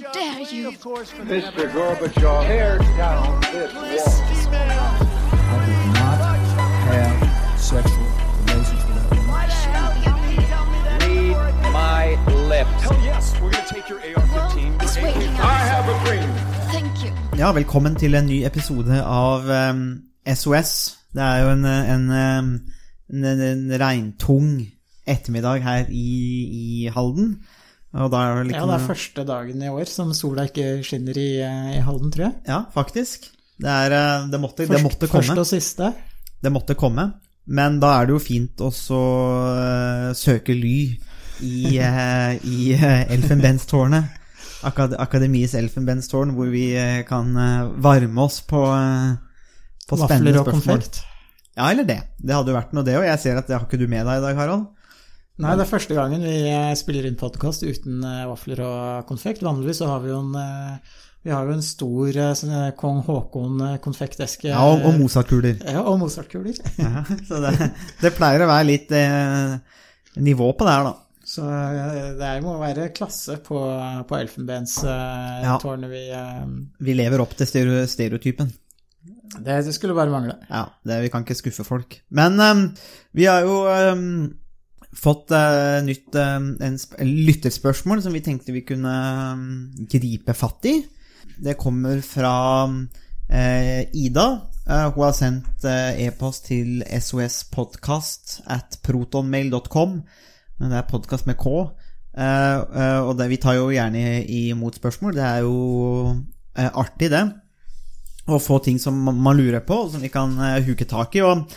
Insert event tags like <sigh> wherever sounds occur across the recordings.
dare you? Mr. Gorbachev, tear down this wall. I did not have sexual relations with that woman. Read my lips. Hell yes, we're gonna take your AR-15. Well, it's waiting I have a dream. Thank you. Ja, velkommen til en ny episode av um, SOS. Det er jo en, en, em, en, en regntung ettermiddag her i, i Halden. Det Ja, det er første dagen i år som sola ikke skinner i, eh, i Halden, tror jeg. Ja, faktisk. Det, er, eh, det, måtte, det Først, måtte Første komme. og siste. Det måtte komme. Men da er det jo fint også uh, søke ly i, uh, i Elfenbenstårnet. Akad Akademiets Elfenbenstårn, hvor vi uh, kan varme oss på, spennende på Vafler og konfekt. Ja, eller det. Det hadde jo vært noe, det òg. Jeg ser at det har ikke du med deg i dag, Harald. Nei, det er første gangen vi eh, spiller inn podkast uten eh, vafler og konfekt. Vanligvis så har vi jo en eh, vi har jo en stor sånn, kong Haakon-konfekteske. Ja, og, og Mozart-kuler. <laughs> Ja, og Mozart-kuler. <laughs> Ja, så det, det pleier å være litt eh, nivå på det her, da. Så det må være klasse på, på. Elfenbenstårnet vi eh, Vi lever opp til stereotypen. det, det skulle bare mangle. Ja, det, vi kan ikke skuffe folk. Men ehm, vi har jo ehm, fått uh, nytt uh, lytterspørsmål som vi tenkte vi kunne ehm, gripe fatt i. Det kommer fra uh, Ida. Eh, hun har sendt eh, e-post til sospodkast at protonmail.com. Det er podkast med K. Eh, eh, og det, vi tar jo gjerne imot spørsmål. Det er jo eh, artig, det å få ting som man lurer på, og som vi kan eh, huke tak i. Og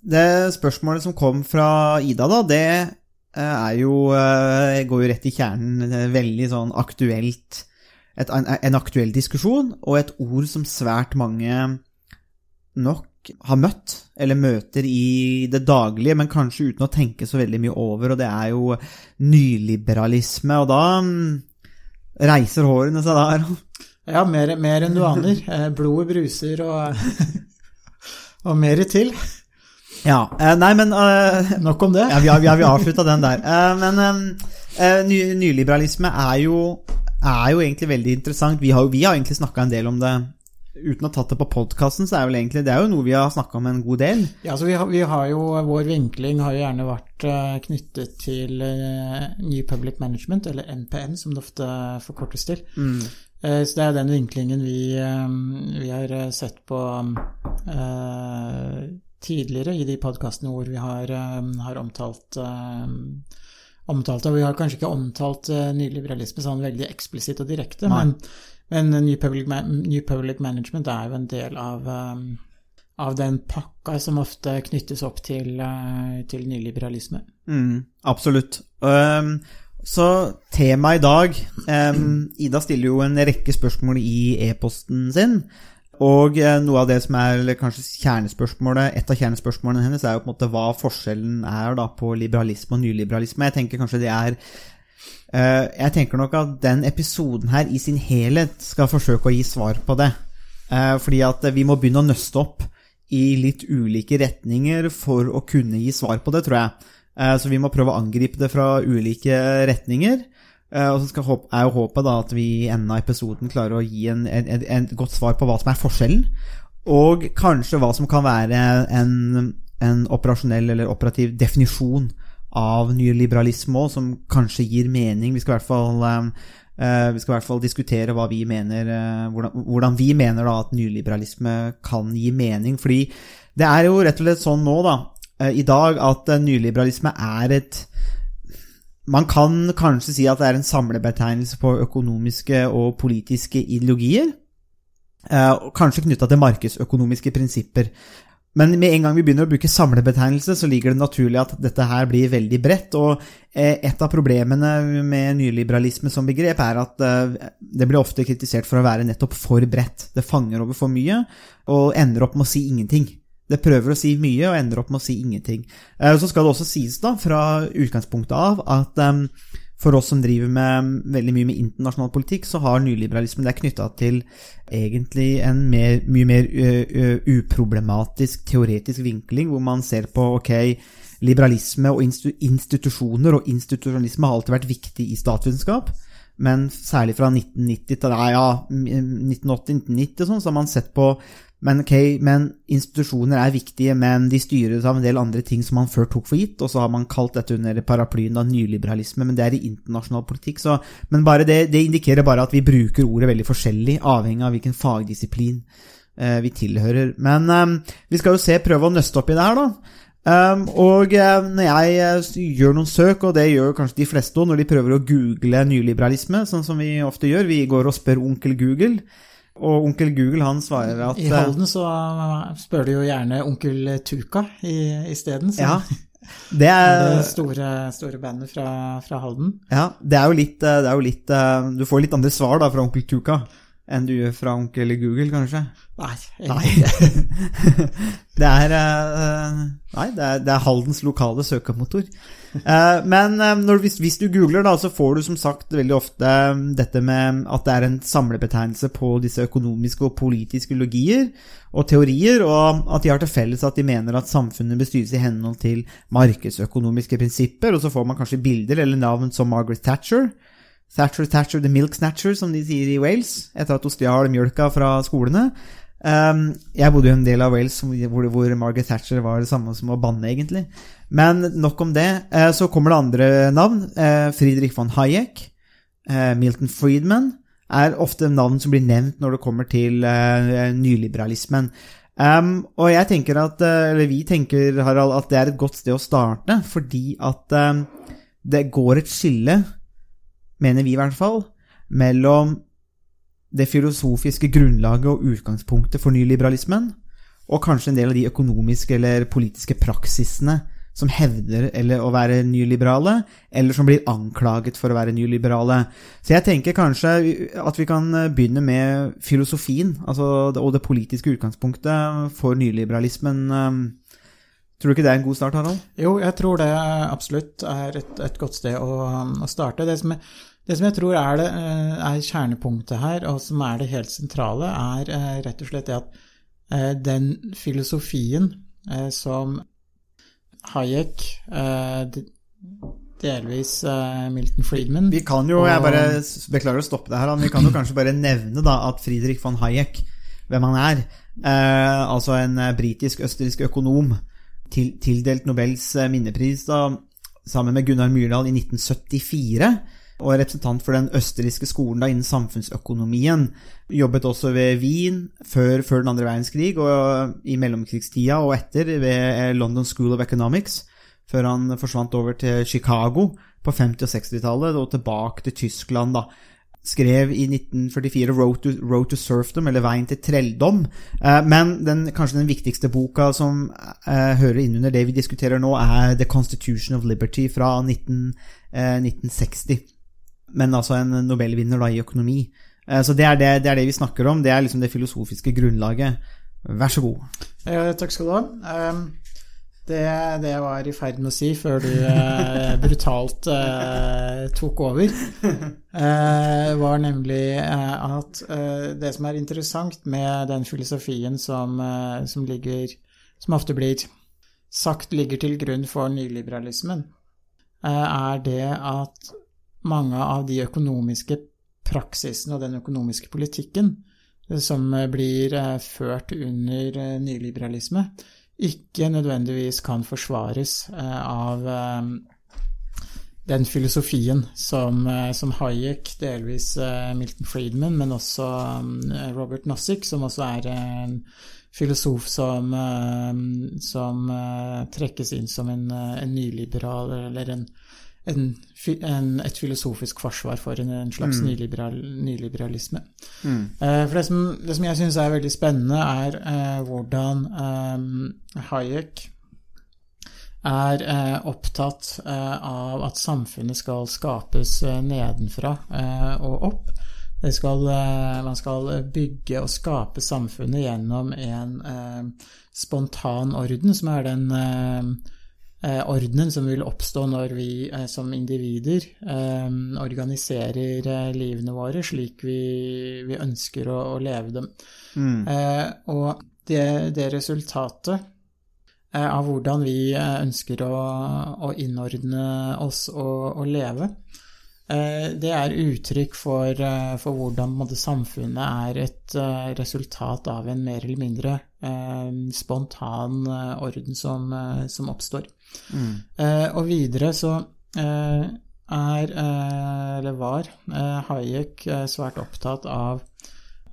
det spørsmålet som kom fra Ida, da, det eh, er jo eh, går jo rett i kjernen. Er veldig sånn aktuelt et, en, aktuell diskusjon, og et ord som svært mange nok har møtt, eller møter i det daglige, men kanskje uten å tenke så veldig mye over, og det er jo nyliberalisme. Og da mm, reiser hårene seg der. <laughs> Ja, mer, mer enn du aner. Eh, Blodet bruser og, <laughs> og mer til. Ja, eh, nei, men eh, Nok om det. Ja, vi har, vi har, vi har avslutta den der. Eh, men ny, nyliberalisme er jo, er jo egentlig veldig interessant. Vi har, vi har egentlig snakka en del om det. Uten å ha tatt det på podkasten, så er vel egentlig det er jo noe vi har snakka om en god del. Ja, altså vi, har, vi har jo, Vår vinkling har jo gjerne vært knyttet til New Public Management, eller NPM, som det ofte forkortes til. Mm. så det er den vinklingen vi, vi har sett på tidligere i de podkastene hvor vi har, eh, har omtalt eh, omtalt. Og vi har kanskje ikke omtalt eh, nyliberalisme sånn veldig eksplisitt og direkte, Nei. men, men New Public, New Public Management er jo en del av av den pakka som ofte knyttes opp til, til nyliberalisme. Mm, absolutt. Um, så temaet i dag um, Ida stiller jo en rekke spørsmål i e-posten sin. Og eh, noe av det som er kanskje kjernespørsmålet, et av kjernespørsmålene hennes, er jo på en måte hva forskjellen er da på liberalisme og nyliberalisme. Jeg tenker kanskje det er eh, Jeg tenker nok at den episoden her i sin helhet skal forsøke å gi svar på det. Eh, fordi at vi må begynne å nøste opp i litt ulike retninger for å kunne gi svar på det, tror jeg. Så vi må prøve å angripe det fra ulike retninger. Eh, Og så skal håp, er jo håpet da at vi i enden av episoden klarer å gi en, en, en, godt svar på hva som er forskjellen, og kanskje hva som kan være en, operasjonell eller operativ definisjon av nyliberalisme òg, som kanskje gir mening. Vi skal i hvert fall um, Uh, vi skal i hvert fall diskutere vi mener, uh, hvordan, hvordan vi mener da at nyliberalisme kan gi mening. Fordi det er jo rett og slett sånn nå, da, uh, i dag, at nyliberalisme er et man kan kanskje si at det er en samlebetegnelse på økonomiske og politiske ideologier. eh, Kanskje knytta til markedsøkonomiske prinsipper. Men med en gang vi begynner å bruke samlebetegnelse, så ligger det naturlig at dette her blir veldig bredt. Og eh, et av problemene med nyliberalisme som begrep er at eh, det blir ofte kritisert for å være nettopp for bredt. Det fanger over for mye og ender opp med å si ingenting. Det prøver å si mye og ender opp med å si ingenting. Eh, Så skal det også sies da, fra utgangspunktet av, at eh, for oss som driver med veldig mye med internasjonal politikk, så har nyliberalismen det er knytta til egentlig en mer, mye mer uproblematisk teoretisk vinkling, hvor man ser på ok, liberalisme og institusjoner og institusjonalisme har alltid vært viktig i statsvitenskap. men særlig fra 1990 til ja, 1980-1990 sånn, så har man sett på men okay, men institusjoner er viktige, men de styres av en del andre ting som man før tok for gitt, og så har man kalt dette under paraplyen av nyliberalisme, men det er i internasjonal politikk. Så, men det, det indikerer bare at vi bruker ordet veldig forskjellig, avhengig av hvilken fagdisiplin eh, vi tilhører. Men eh, vi skal jo se, prøve å nøste opp i det her, da. Um, og eh, når jeg eh, gjør noen søk, og det gjør kanskje de fleste òg, når de prøver å google nyliberalisme, sånn som vi ofte gjør, vi går og spør onkel Google, og onkel Google han svarer at I Halden så spør du jo gjerne onkel Tuka isteden. Ja, <laughs> det er det store, store bandet fra, fra, Halden. Ja, det er, litt, det er, jo litt, Du får litt andre svar da fra onkel Tuka enn du gjør fra onkel Google, kanskje? Nei. Nei. <laughs> det, er, nei det, er, det er Haldens lokale søkemotor. Uh, men uh, når, hvis, hvis, du googler, da, så får du som sagt veldig ofte dette med at det er en samlebetegnelse på disse økonomiske og politiske logier og teorier, og at de har til felles at de mener at samfunnet bestyres i henhold til markedsøkonomiske prinsipper, og så får man kanskje bilder eller navn som Margaret Thatcher. Thatcher, Thatcher, the milk snatcher, som de sier i Wales, etter at hun stjal mjølka fra skolene. Um, jeg bodde jo en del av Wales hvor, hvor, Margaret Thatcher var det samme som å banne, egentlig. Men nok om det. Uh, så kommer det andre navn. Uh, Friedrich von Hayek. Uh, Milton Friedman er ofte navn som blir nevnt når det kommer til nyliberalismen. Um, og jeg tenker at, eller vi tenker, Harald, at det er et godt sted å starte, fordi at um, det går et skille mener vi i hvert fall, mellom det filosofiske grunnlaget og utgangspunktet for nyliberalismen, og kanskje en del av de økonomiske eller politiske praksisene som hevder eller å være nyliberale, eller som blir anklaget for å være nyliberale. Så jeg tenker kanskje at vi kan begynne med filosofien, altså, og det politiske utgangspunktet for nyliberalismen. Tror du ikke det er en god start, Harald? Jo, jeg tror det absolutt er et, et godt sted å, å starte. Det som det som jeg tror er, det, eh, er, kjernepunktet her, og som er det helt sentrale, er eh, rett og slett det at eh, den filosofien som Hayek, delvis Milton Friedman. Vi kan jo, jeg bare beklager å stoppe det her, vi kan jo kanskje bare nevne da at Friedrich von Hayek, hvem han er, altså en britisk-østerriksk økonom, tildelt Nobels minnepris da, sammen med Gunnar Myrdal i 1974 og er representant for den østerrikske skolen da, innen samfunnsøkonomien. Jobbet også ved Wien før, før den andre verdenskrig, og i mellomkrigstida og etter ved London School of Economics, før han forsvant over til Chicago på 50- og 60-tallet, og tilbake til Tyskland. da skrev i 1944 Road to, Road to Serfdom, eller Veien til trelldom. Eh, men den, kanskje den viktigste boka som eh, hører inn under det vi diskuterer nå, er The Constitution of Liberty fra 19, eh, 1960 men altså en nobelvinner da i økonomi. Eh, så det er det, det er det, vi snakker om. Det er liksom det filosofiske grunnlaget. Vær så god. Ja, takk skal du ha. Um, det, det, jeg var i ferd med å si før du eh, <laughs> brutalt eh, tok over, var nemlig at det som er interessant med den filosofien som, som ligger Som ofte blir sagt ligger til grunn for nyliberalismen, er det at mange av de økonomiske praksisene og den økonomiske politikken eh, som eh, blir eh, ført under nyliberalisme, ikke nødvendigvis kan forsvares av den filosofien som, som Hayek, delvis Milton Friedman, men også Robert Nozick, som også er en filosof som, som trekkes inn som en, en nyliberal eller en en, en, et filosofisk forsvar for en, en slags mm. nyliberal, nyliberalisme. Mm. Eh, for det som, det som jeg syns er veldig spennende, er eh, hvordan eh, Hayek er eh, opptatt eh, av at samfunnet skal skapes eh, nedenfra og opp. Skal, man skal bygge og skape samfunnet gjennom en spontan orden, som er den ordenen som vil oppstå når vi eh, som individer eh, organiserer livene våre slik vi, vi ønsker å, å, leve dem. Mm. og det, det, resultatet av hvordan vi ønsker å, å innordne oss og, og leve, eh, det er uttrykk for, eh, for hvordan måte, samfunnet er et eh, resultat av en mer eller mindre eh, spontan eh, orden som, eh, som oppstår. Eh, og videre så eh, er, eh, eller var, eh, Hayek eh, svært opptatt av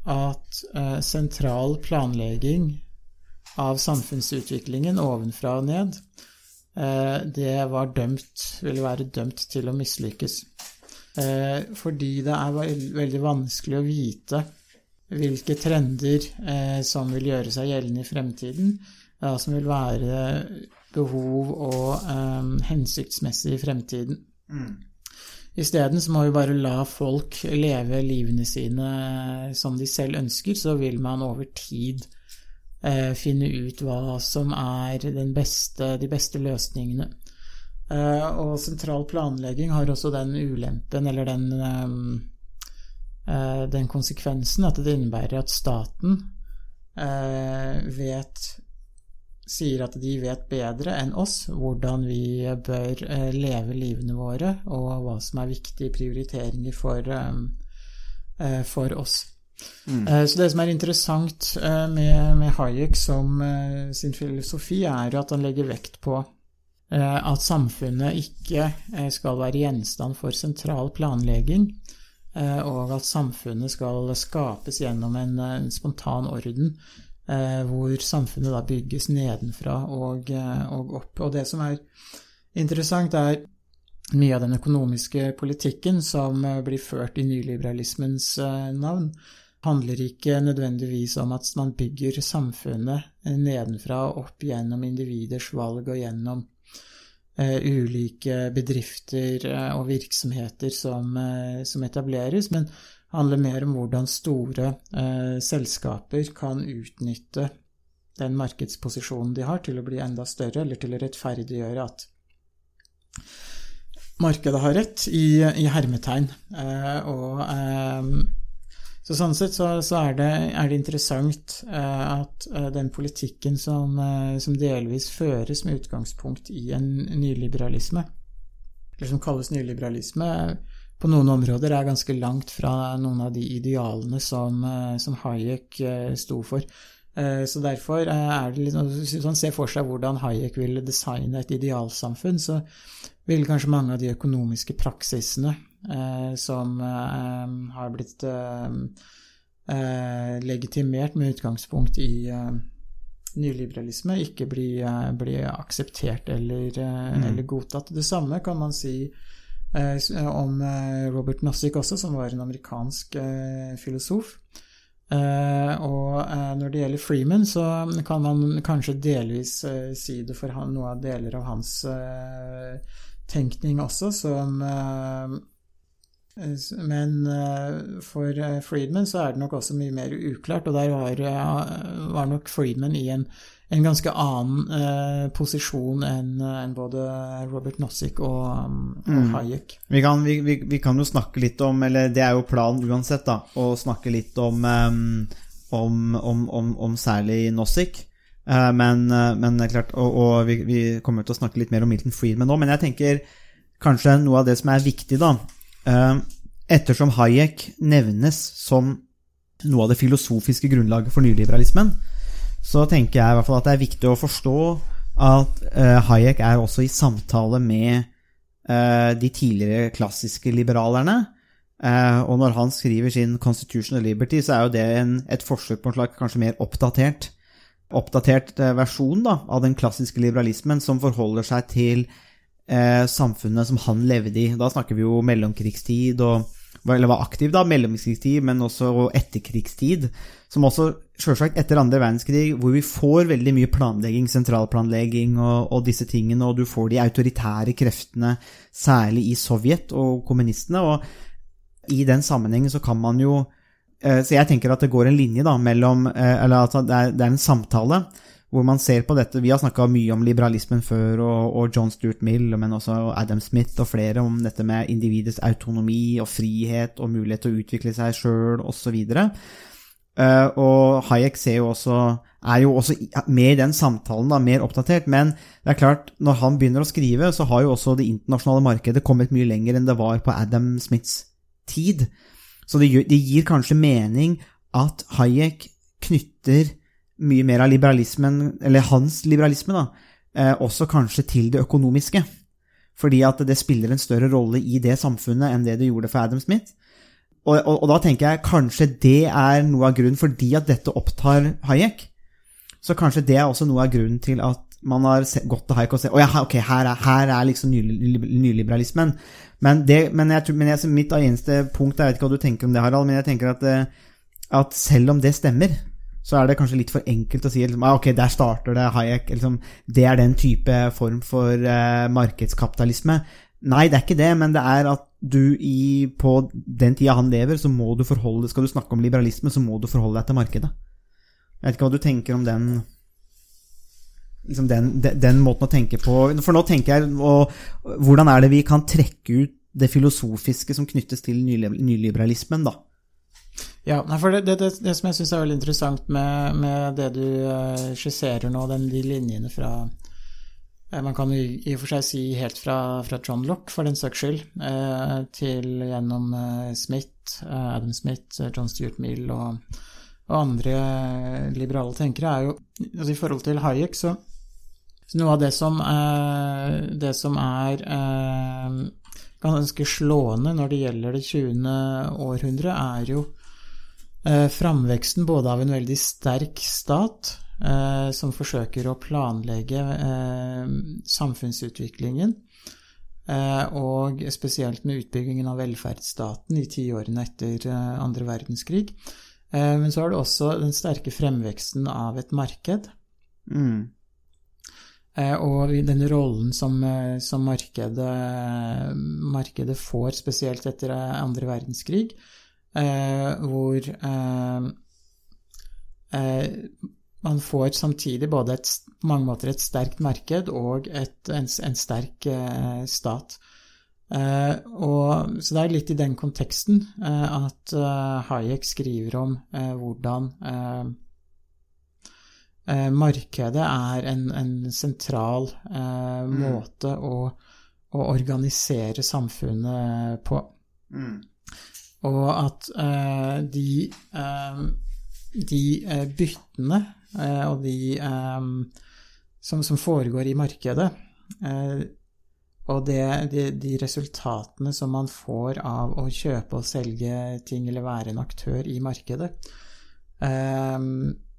at eh, sentral planlegging av samfunnsutviklingen ovenfra og ned, eh, det var dømt, ville være dømt til å mislykkes. Eh, fordi det er veldig vanskelig å vite hvilke trender eh, som vil gjøre seg gjeldende i fremtiden, hva som vil være behov og eh, hensiktsmessig i fremtiden. Isteden så må vi bare la folk leve livene sine som de selv ønsker, så vil man over tid eh, finne ut hva som er den beste, de beste løsningene. Eh, og sentral planlegging har også den ulempen, eller den, eh, eh, den konsekvensen, at det innebærer at staten eh, vet sier at de vet bedre enn oss hvordan vi bør eh, leve livene våre, og hva som er viktige prioriteringer for, eh, eh, for oss. Eh, Så det som er interessant eh, med, med Hayek som eh, sin filosofi, er at han legger vekt på eh, at samfunnet ikke eh, skal være gjenstand for sentral planlegging, eh, og at samfunnet skal skapes gjennom en, eh, en spontan orden, eh, hvor samfunnet da bygges nedenfra og, eh, og opp. Og det som er interessant, er mye av den økonomiske politikken som eh, blir ført i nyliberalismens eh, navn, handler ikke nødvendigvis om at man bygger samfunnet eh, nedenfra og opp gjennom individers valg og gjennom eh, ulike bedrifter eh, og virksomheter som, eh, som etableres, men handler mer om hvordan store eh, selskaper kan utnytte den markedsposisjonen de har, til å bli enda større, eller til å rettferdiggjøre at markedet har rett, i, i hermetegn. Eh, og eh, så sånn sett så, så er, det, er det interessant eh, at eh, den politikken som, eh, som delvis føres med utgangspunkt i en nyliberalisme, eller som kalles nyliberalisme, på noen områder er ganske langt fra noen av de idealene som, som Hayek sto for. Så derfor er det litt Hvis man ser for seg hvordan Hayek ville designe et idealsamfunn, så vil kanskje mange av de økonomiske praksisene som eh, har blitt eh, eh, legitimert med utgangspunkt i eh, nyliberalisme, ikke bli, eh, bli akseptert eller, eh, eller godtatt. Det samme kan man si eh, om eh, Robert Nozick også, som var en amerikansk eh, filosof. Eh, og eh, når det gjelder Freeman, så kan man kanskje delvis eh, si det for han, noe av deler av hans eh, tenkning også, som eh, men eh, for Freedman Friedman så er det nok også mye mer uklart, og der var, eh, var nok Friedman i en, en ganske annen eh, posisjon enn en både Robert Nozick og, og mm. Hayek. Vi kan, vi, vi, vi kan jo snakke litt om, eller det er jo planen uansett, da, å snakke litt om, om, om, om, om særlig Nozick. Eh, men, eh, men klart, og, og vi, vi kommer til å snakke litt mer om Milton Friedman nå, men jeg tenker kanskje noe av det som er viktig, da eh, Ettersom Hayek nevnes som noe av det filosofiske grunnlaget for nyliberalismen, så tenker jeg i hvert fall at det er viktig å forstå at eh, Hayek er også i samtale med eh, de tidligere klassiske liberalerne. Eh, og når han skriver sin Constitutional Liberty, så er jo det en, et forsøk på en slags kanskje mer oppdatert, oppdatert versjon da, av den klassiske liberalismen, som forholder seg til eh, samfunnet som han levde i. Da snakker vi jo mellomkrigstid, og, eller var aktiv da, mellomkrigstid, men også etterkrigstid. Som også, selvsagt etter andre verdenskrig, hvor vi får veldig mye planlegging, sentralplanlegging og, og disse tingene, og du får de autoritære kreftene, særlig i Sovjet og kommunistene. og i den sammenhengen så kan man jo eh, Så jeg tenker at det går en linje da mellom eh, Eller at det er, det er en samtale hvor man ser på dette Vi har snakka mye om liberalismen før, og, og John Stuart Mill, men også Adam Smith og flere, om dette med individets autonomi og frihet og mulighet til å utvikle seg sjøl osv. Uh, og Hayek ser jo også, er jo også med i den samtalen, da, mer oppdatert. Men det er klart, når han begynner å skrive, så har jo også det internasjonale markedet kommet mye lenger enn det var på Adam Smiths tid. Så det, det gir kanskje mening at Hayek knytter mye mer av liberalismen, eller hans liberalisme, da, eh, også kanskje til det økonomiske. Fordi at det spiller en større rolle i det samfunnet enn det det gjorde for Adam Smith. Og, og, og da tenker jeg kanskje det er noe av grunnen, fordi at dette opptar Hayek. Så kanskje det er også noe av grunnen til at man har gått til Hayek og sett ja, ok, her er, her er liksom nyliberalismen. Men, det, men, jeg, men jeg, mitt eneste punkt Jeg vet ikke hva du tenker om det, Harald, men jeg tenker at, eh, at selv om det stemmer, så er det kanskje litt for enkelt å si liksom, ah, ok, der starter det Hayek. Liksom, det er den type form for uh, markedskapitalisme. Nei, det er ikke det, men det er at du i, på den tida han lever, så må du forholde Skal du snakke om liberalisme, så må du forholde deg til markedet. Jeg vet ikke hva du tenker om den liksom den, den, den måten å tenke på. For nå tenker jeg og, Hvordan er det vi kan trekke ut det filosofiske som knyttes til nyliberalismen, da? Ja, for det, det, det, det som jeg syns er veldig interessant med, med det du eh, skisserer nå, den, de linjene fra eh, Man kan i, og for seg si helt fra, fra John Lock, for den saks skyld, eh, til gjennom Smith, Adam Smith, John Stuart Mill og, og andre liberale tenkere, er jo altså I forhold til Hayek, så, så noe av det som, det som er ganske slående når det gjelder det 20. århundre, er jo framveksten både av en veldig sterk stat eh, som forsøker å planlegge eh, samfunnsutviklingen, eh, og spesielt med utbyggingen av velferdsstaten i tiårene etter eh, andre verdenskrig. Eh, men så har du også den sterke fremveksten av et marked. Mm. Eh, Og den rollen som, eh, som markedet, markedet får, spesielt etter eh, andre verdenskrig, eh, hvor eh, eh, man får samtidig både et, på mange måter et sterkt marked og et, en, en sterk eh, stat. Eh, og, så det er litt i den konteksten eh, at eh, Hayek skriver om eh, hvordan eh, eh, markedet er en, en sentral eh, måte å, å organisere samfunnet på. Mm. Og at eh, de, eh, de eh, byttene eh, og de eh, som, som foregår i markedet, eh, og det, de, de resultatene som man får av å kjøpe og selge ting eller være en aktør i markedet,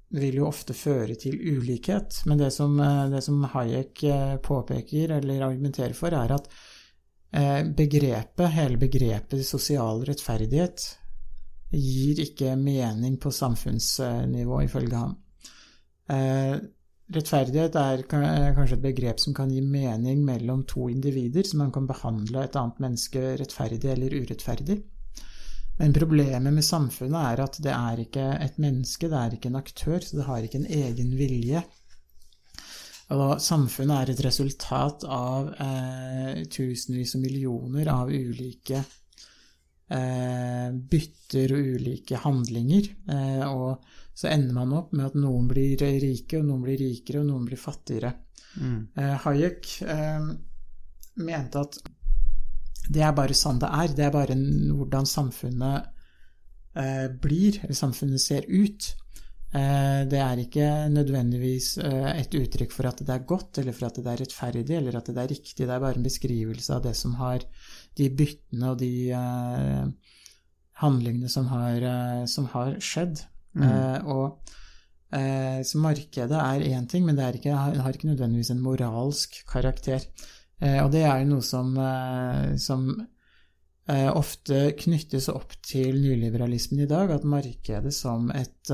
vil jo ofte føre til ulikhet. Men det som, det som Hayek påpeker eller argumenterer for, er at begrepet, hele begrepet sosial rettferdighet gir ikke mening på samfunnsnivå, ifølge ham. Eh, rettferdighet er kanskje et begrep som kan gi mening mellom to individer, så man kan behandle et annet menneske rettferdig eller urettferdig. Men problemet med samfunnet er at det er ikke et menneske, det er ikke en aktør, så det har ikke en egen vilje. Og samfunnet er et resultat av eh, tusenvis og millioner av ulike eh, bytter og ulike handlinger. Eh, og så ender man opp med at noen blir rike, og noen blir rikere, og noen blir fattigere. Mm. Eh, Hayek eh, mente at det er bare sånn det er. Det er bare en, hvordan samfunnet eh, blir, eller samfunnet ser ut. Eh, det er ikke nødvendigvis eh, et uttrykk for at det er godt, eller for at det er rettferdig, eller at det er riktig. Det er bare en beskrivelse av det som har de byttene og de eh, handlingene som har, som har skjedd. Mm. og Så markedet er én ting, men det ikke, har ikke nødvendigvis en moralsk karakter. Og det er jo noe som, som ofte knyttes opp til nyliberalismen i dag, at markedet som et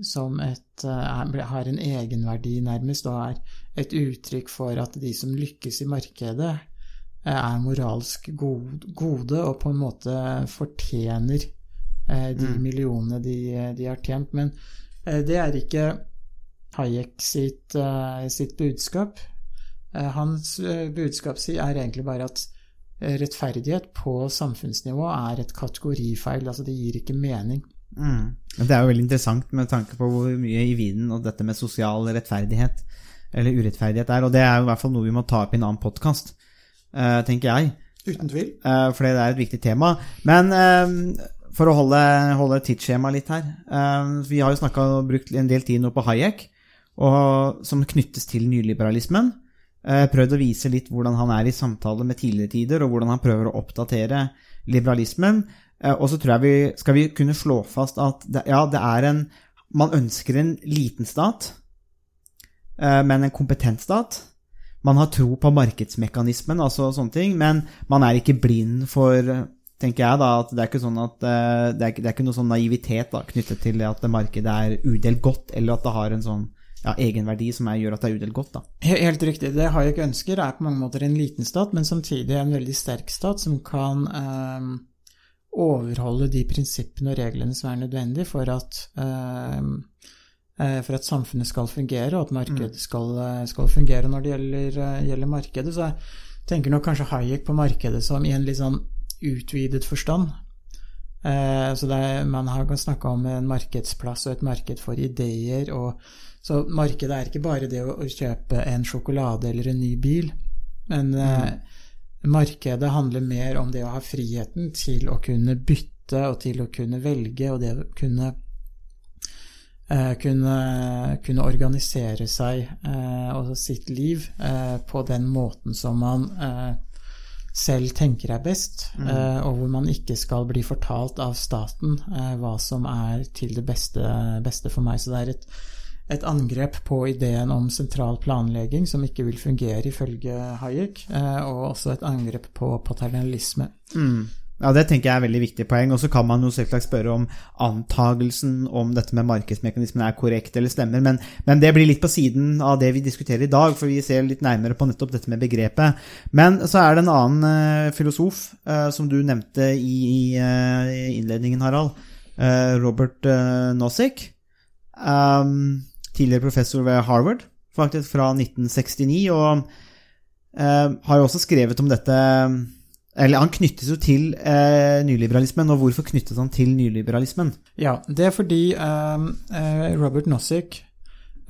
som et, eh, er, har en egenverdi, nærmest, og er et uttrykk for at de som lykkes i markedet, eh, er moralsk god, gode og på en måte fortjener eh, de millionene de, de har tjent. Men det er ikke Hayek sitt, sitt budskap. Hans budskap er egentlig bare at rettferdighet på samfunnsnivå er et kategorifeil, altså det gir ikke mening. Mm. Det er jo veldig interessant med tanke på hvor mye i viden og dette med sosial rettferdighet eller urettferdighet er, og det er jo i hvert fall noe vi må ta opp i en annen podkast, tenker jeg. Uten tvil. Eh, fordi det er et viktig tema. Men eh, for å holde, holde tidsskjemaet litt her eh, Vi har jo snakka og brukt en del tid nå på Hayek, og, som knyttes til nyliberalismen. Eh, prøvd å vise litt hvordan han er i samtale med tidligere tider, og hvordan han prøver å oppdatere liberalismen. Eh, og så tror jeg vi skal vi kunne slå fast at det, ja, det er en Man ønsker en liten stat, eh, men en kompetent stat. Man har tro på markedsmekanismen, altså sånne ting, men man er ikke blind for tenker jeg da, at det er ikke sånn at eh, det er, det er ikke noe sånn naivitet da, knyttet til at markedet er udelt godt, eller at det har en sånn ja, egenverdi som gjør at det er udelt godt. da. Helt riktig. Det Hayek ønsker, er på mange måter en liten stat, men samtidig en veldig sterk stat som kan eh, overholde de prinsippene og reglene som er nødvendige for at, eh, eh, for at samfunnet skal fungere, og at markedet skal, eh, skal fungere. Når det gjelder, gjelder markedet, så tenker nok kanskje Hayek på markedet som i en litt sånn utvidet forstand. Eh, så det er, man har snakka om en markedsplass og et marked for ideer. Og, så markedet er ikke bare det å, kjøpe en sjokolade eller en ny bil, men eh, markedet handler mer om det å ha friheten til å kunne bytte og til å kunne velge, og det å kunne eh, kunne, kunne organisere seg eh, og sitt liv eh, på den måten som man eh, selv tenker er best, eh, og hvor man ikke skal bli fortalt av staten hva som er til det beste, beste for meg. Så det er et, et angrep på ideen om sentral planlegging som ikke vil fungere ifølge Hayek, eh, og også et angrep på paternalisme. Ja, Det tenker jeg er veldig viktig poeng. Og så kan man jo selvsagt spørre om antagelsen om dette med markedsmekanismen er korrekt eller stemmer, men, men det blir litt på siden av det vi diskuterer i dag, for vi ser litt nærmere på nettopp dette med begrepet. Men så er det en annen eh, filosof eh, som du nevnte i, i innledningen, Harald. Robert Nozick. Um, tidligere professor ved Harvard, faktisk fra 1969, og eh, har jo også skrevet om dette eller han knyttes jo til eh, nyliberalismen, og hvorfor knyttes han til nyliberalismen? Ja, det er fordi eh, eh, Robert Nozick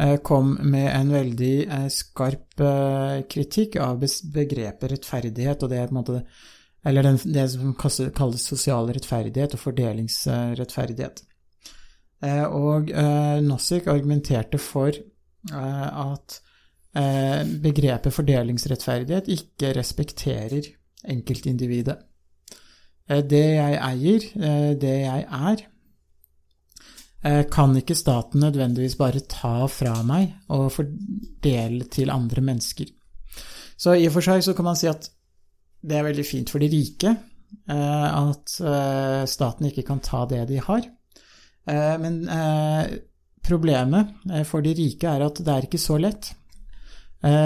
eh, kom med en veldig eh, skarp kritikk av begrepet rettferdighet, og det er på en måte eller det som kalles sosial rettferdighet og fordelingsrettferdighet. Eh, og eh, Nozick argumenterte for eh, at begrepet fordelingsrettferdighet ikke respekterer enkeltindividet. Det jeg eier, det jeg er, kan ikke staten nødvendigvis bare ta fra meg og fordele til andre mennesker. Så i og for seg så kan man si at det er veldig fint for de rike at staten ikke kan ta det de har. Eh, Men eh, problemet eh, for de rike er at det er ikke så lett.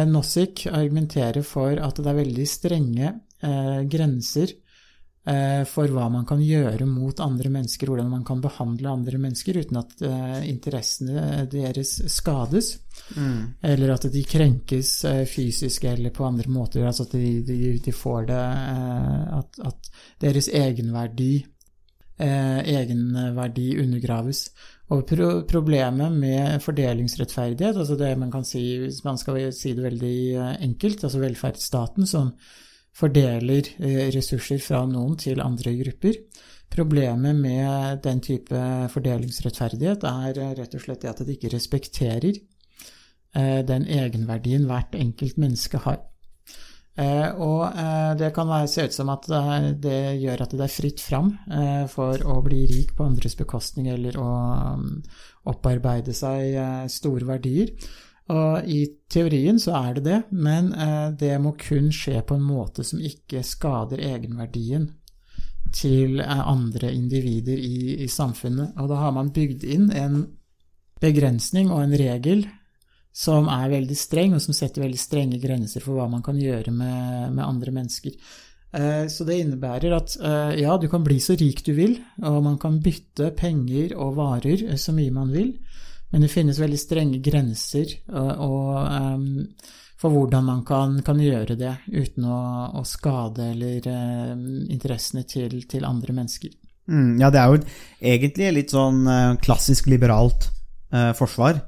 Nossik argumenterer for at det er veldig strenge grenser for hva man kan gjøre mot andre mennesker, hvordan man kan behandle andre mennesker uten at interessene deres skades, eller at de krenkes fysisk eller på andre måter, altså at de, de, de får det at, at deres egenverdi eh, egenverdi undergraves. Og pro problemet med fordelingsrettferdighet, altså det man kan si, hvis man skal si det veldig eh, enkelt, altså velferdsstaten som fordeler eh, ressurser fra noen til andre grupper. Problemet med den type fordelingsrettferdighet er eh, rett og slett det at det ikke respekterer den egenverdien hvert enkelt menneske har. Eh, og eh, det kan se ut som at det, gjør at det er fritt fram eh, for å bli rik på andres bekostning eller å um, opparbeide seg store verdier. Og i teorien så er det det, men det må kun skje på en måte som ikke skader egenverdien til andre individer i, i samfunnet. Og da har man bygd inn en begrensning og en regel som er veldig streng, og som setter veldig strenge grenser for hva man kan gjøre med, med andre mennesker. Eh, Så det innebærer at eh, ja, du kan bli så rik du vil, og man kan bytte penger og varer eh, så mye man vil, men det finnes veldig strenge grenser og, og, for hvordan man kan, kan gjøre det uten å, å skade eller em, interessene til, til andre mennesker. Mm, ja, det er jo egentlig litt sånn klassisk liberalt eh, forsvar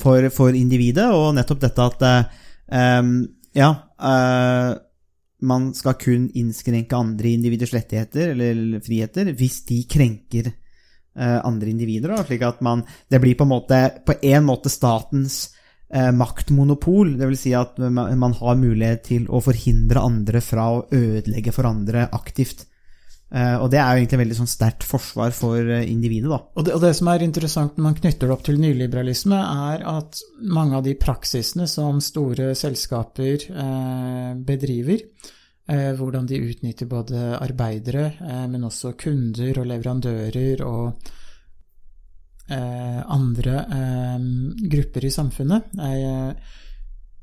for, for individet, og nettopp dette at eh, Ja, eh, man skal kun innskrenke andre individers rettigheter eller friheter hvis de krenker eh, andre individer. Da, slik at man Det blir på en måte, på en måte statens eh, maktmonopol. Det vil si at man, man har mulighet til å forhindre andre fra å ødelegge for andre aktivt. Eh, og det er jo egentlig veldig sånn sterkt forsvar for eh, individet, da. Og det, og det som er interessant når man knytter det opp til nyliberalisme, er at mange av de praksisene som store selskaper eh, bedriver, hvordan de utnytter både arbeidere, men også kunder og leverandører og andre grupper i samfunnet,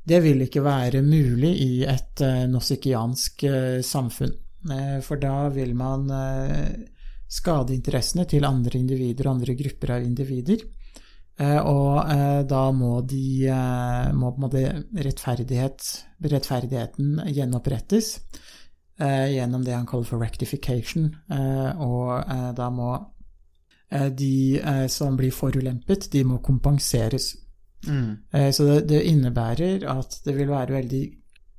det vil ikke være mulig i et nosikiansk samfunn. Eh, For da vil man eh, skade interessene til andre individer og andre grupper av individer. Eh, Og da må, de, må rettferdighet, rettferdigheten gjenopprettes gjennom det han kaller for rectification. Og da må de som blir forulempet, de må kompenseres. Mm. Så det, det innebærer at det vil være veldig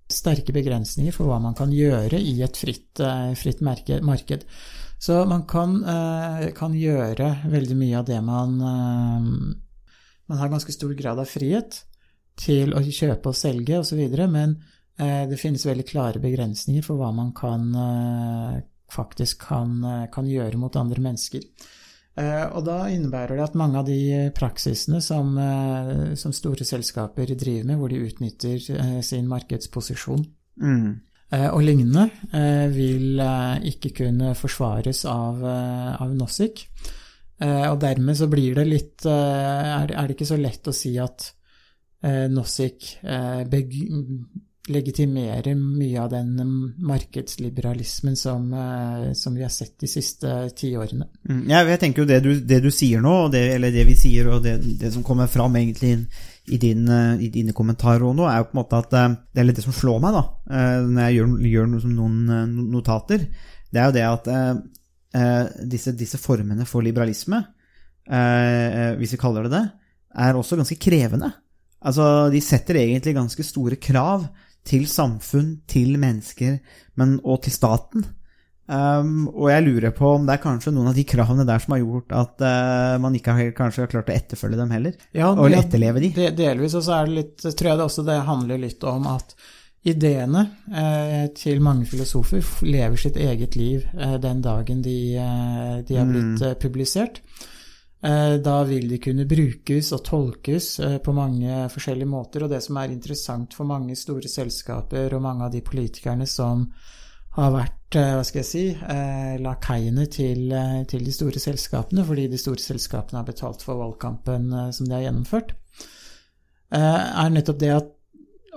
sterke begrensninger for hva man kan gjøre i et fritt, eh, fritt marked. Så man kan, eh, kan gjøre veldig mye av det man eh, Man har ganske stor grad av frihet til å kjøpe og selge osv., men det finnes veldig klare begrensninger for hva man kan faktisk kan, kan gjøre mot andre mennesker. Eh, Og da innebærer det at mange av de praksisene som, eh, som store selskaper driver med, hvor de utnytter eh, sin markedsposisjon Mm. og lignende, vil ikke kunne forsvares av, av Nossik. Eh, Og dermed så blir det litt Er det- ikke så lett å si at Nossic legitimerer mye av den markedsliberalismen som, eh, som vi har sett de siste tiårene. Mm, Ja, jeg tenker jo det du, det du sier nå, det, eller det vi sier, og det, det som kommer fram egentlig i, din, eh, i dine kommentarer nå, er jo på en måte at eh, det er litt det som slår meg, da, når jeg gjør, gjør noe noen notater. Det er jo det at eh, disse, disse formene for liberalisme, eh, hvis vi kaller det det, er også ganske krevende. Altså, de setter egentlig ganske store krav til samfunn, til mennesker, men, og til staten. Um, og jeg lurer på om det er kanskje noen av de kravene der som har gjort at uh, man ikke har, kanskje har klart å etterfølge dem heller. Ja, Og ja, etterleve de. det- Delvis, og så er det litt, tror jeg det også det handler litt om at ideene eh, til mange filosofer lever sitt eget liv eh, den dagen de, eh, de er blitt mm. publisert. Eh, da vil de kunne brukes og tolkes eh, på mange forskjellige måter, og det som er interessant for mange store selskaper og mange av de politikerne som har vært, eh, hva skal jeg si, lakaiene til, til de store selskapene, fordi de store selskapene har betalt for valgkampen som de har gjennomført, er nettopp det at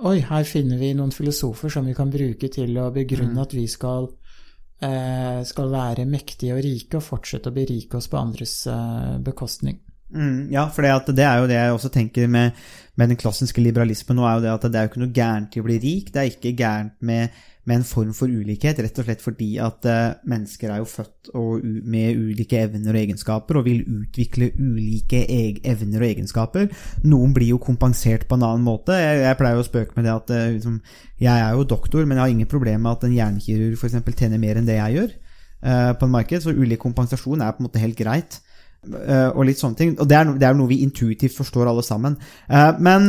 oi, her finner vi noen filosofer som vi kan bruke til å begrunne at vi skal, skal være mektige og rike og fortsette å berike oss på andres eh, bekostning. Mm, ja, for det er jo det jeg også tenker med, med den klassiske liberalismen nå, er jo det at det er jo ikke noe gærent i å bli rik. Det er ikke gærent med, med en form for ulikhet, rett og slett fordi at eh, mennesker er jo født med ulike evner og egenskaper, og vil utvikle ulike evner og egenskaper. Noen blir jo kompensert på en annen måte. Jeg, pleier jo å spøke med det at eh, liksom, jeg er jo doktor, men jeg har ingen problem med at en hjernekirurg f.eks. tjener mer enn det jeg gjør eh, på en marked, så ulik kompensasjon er på en måte helt greit. Og litt sånne ting. Og det er, er noe vi intuitivt forstår alle sammen. Men,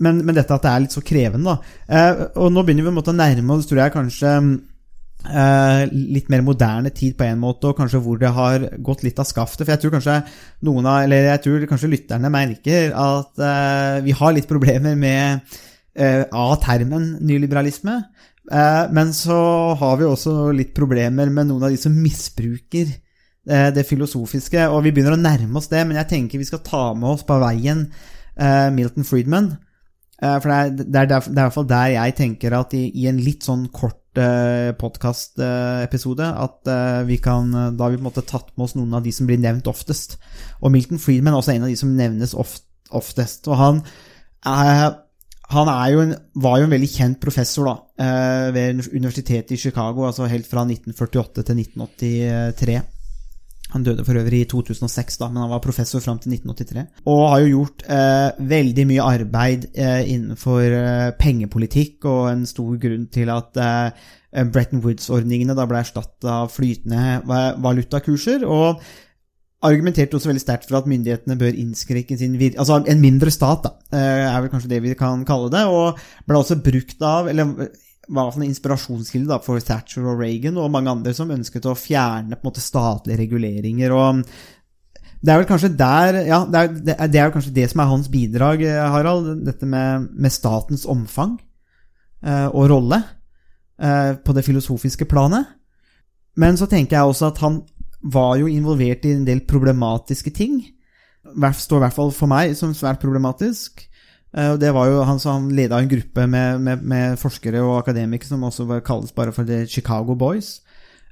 men, men dette at det er litt så krevende, da. Eh, og nå begynner vi måte å nærme oss, tror jeg, kanskje eh, litt mer moderne tid på en måte, og kanskje hvor det har gått litt av skaftet. For jeg tror kanskje noen av, eller jeg tror kanskje lytterne merker at eh, vi har litt problemer med eh, A-termen nyliberalisme. Eh, men så har vi også litt problemer med noen av de som misbruker det filosofiske, og vi begynner å nærme oss det, men jeg tenker vi skal ta med oss på veien Milton Friedman. Eh, For det er, det, er derf- det er i hvert fall der jeg tenker at i, i en litt sånn kort eh, podkast-episode at eh, vi kan Da har vi på en måte tatt med oss noen av de som blir nevnt oftest. Og Milton Friedman er også en av de som nevnes oft, oftest. Og han er han jo en, var jo en veldig kjent professor da, eh, ved universitetet i Chicago, altså helt fra 1948 til 1983. Han døde for øvrig i 2006, da, men han var professor fram til 1983. Og har jo gjort eh, veldig mye arbeid eh, innenfor eh, pengepolitikk, og en stor grunn til at eh, Bretton Woods-ordningene da ble erstatta av flytende valutakurser. og argumenterte også veldig sterkt for at myndighetene bør innskrenke sin vir... Altså en mindre stat, da, eh, er vel kanskje det vi kan kalle det. Og ble også brukt av, eller var en inspirasjonskilde for Thatcher og Reagan og mange andre som ønsket å fjerne måte statlige reguleringer. og det er vel kanskje der Ja, det er, det er, kanskje det som er hans bidrag, eh, Harald. Dette med, med statens omfang eh, og rolle eh, på det filosofiske planet. Men så tenker jeg også at han var jo involvert i en del problematiske ting. Står i hvert fall for meg som svært problematisk. Eh, Det var jo Han, han leda en gruppe med, med, med forskere og akademikere som også var, kalles bare for The Chicago Boys.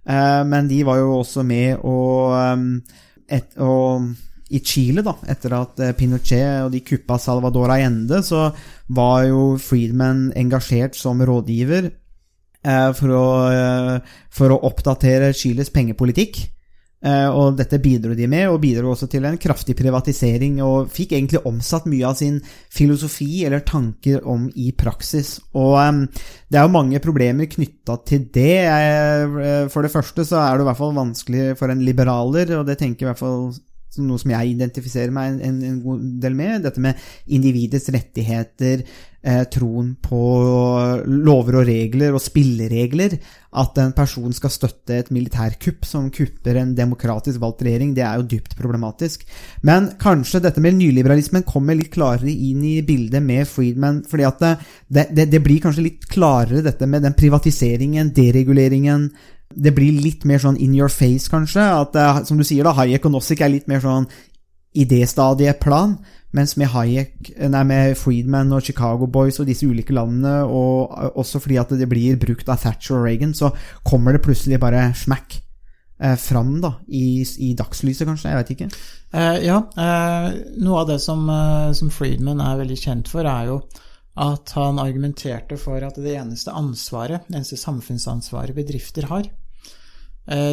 Eh, Men de var jo også med og, um, et, og i Chile, da, etter at eh, Pinochet og de kuppa Salvador Allende, så var jo Friedman engasjert som rådgiver for å, for å oppdatere Chiles pengepolitikk. Eh, og dette bidro de med, og bidro også til en kraftig privatisering, og fikk egentlig omsatt mye av sin filosofi eller tanker om i praksis. Og eh, det er jo mange problemer knytta til det. Eh, For det første så er det i hvert fall vanskelig for en liberaler, og det tenker i hvert fall noe som jeg identifiserer meg en, en god del med. Dette med individets rettigheter, eh, troen på lover og regler og spilleregler. At en person skal støtte et militærkupp som kupper en demokratisk valgt regjering, det er jo dypt problematisk. Men kanskje dette med nyliberalismen kommer litt klarere inn i bildet med Friedman. fordi at det, det, det blir kanskje litt klarere dette med den privatiseringen, dereguleringen, det blir litt mer sånn in your face, kanskje. At, eh, som du sier, da, Hayek og Nozick er litt mer sånn idéstadieplan. Mens med Hayek, nei, med Friedman og Chicago Boys og disse ulike landene, og eh, også fordi at det blir brukt av Thatcher og Reagan, så kommer det plutselig bare smack eh, fram da, i, i dagslyset, kanskje. Jeg vet ikke. Eh, ja, eh, noe av det som, eh, som Friedman er veldig kjent for, er jo at han argumenterte for at det eneste ansvaret, det eneste samfunnsansvaret bedrifter har, eh,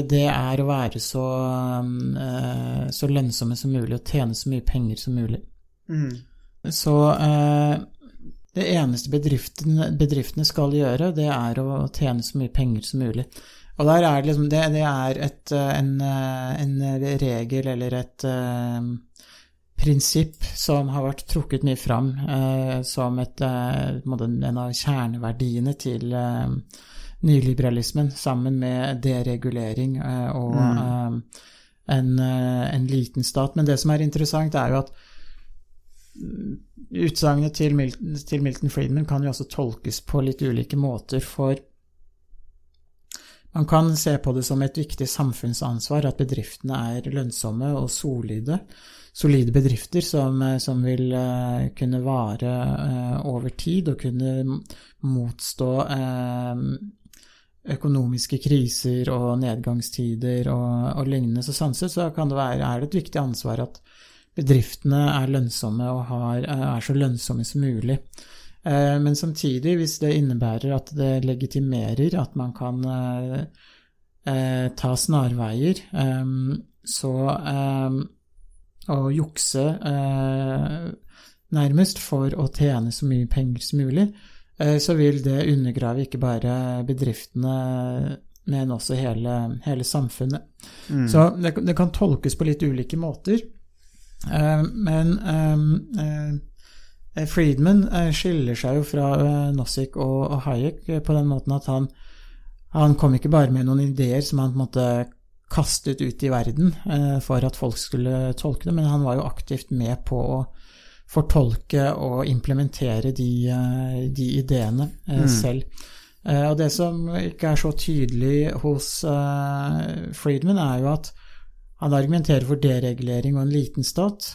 det er å være så, eh, så lønnsomme som mulig og tjene så mye penger som mulig. Så eh, det eneste bedriftene, bedriftene skal gjøre, det er å tjene så mye penger som mulig. Og der er det liksom Det, det er et, eh, en, eh, en regel eller et eh, prinsipp som har vært trukket mye fram eh, som et, eh, en av kjerneverdiene til eh, nyliberalismen, sammen med deregulering eh, og eh, en, eh, en liten stat. Men det som er interessant, er jo at mm, utsagnet til, Milton- til Milton Friedman kan jo også tolkes på litt ulike måter, for man kan se på det som et viktig samfunnsansvar at bedriftene er lønnsomme og solide. Solide bedrifter som, som vil kunne vare over tid og kunne motstå økonomiske kriser og nedgangstider og, og lignende. Så sånn så kan det være, er det et viktig ansvar at bedriftene er lønnsomme og har, er så lønnsomme som mulig. Eh, Men samtidig, hvis det innebærer at det legitimerer at man kan eh, eh, ta snarveier, så Å jukse nærmest for å tjene så mye penger som mulig, så vil det undergrave ikke bare bedriftene, men også hele, hele samfunnet. Så det, det kan tolkes på litt ulike måter. Eh, men eh, eh, Friedman eh, skiller seg jo fra eh, Nozick og, Hayek eh, på den måten at han, han kom ikke bare med noen ideer som han på en måte kastet ut i verden eh, for at folk skulle tolke det, men han var jo aktivt med på å fortolke og implementere de, eh, de ideene mm. selv. Eh, og det som ikke er så tydelig hos eh, Friedman, er jo at han argumenterer for deregulering og en liten stat,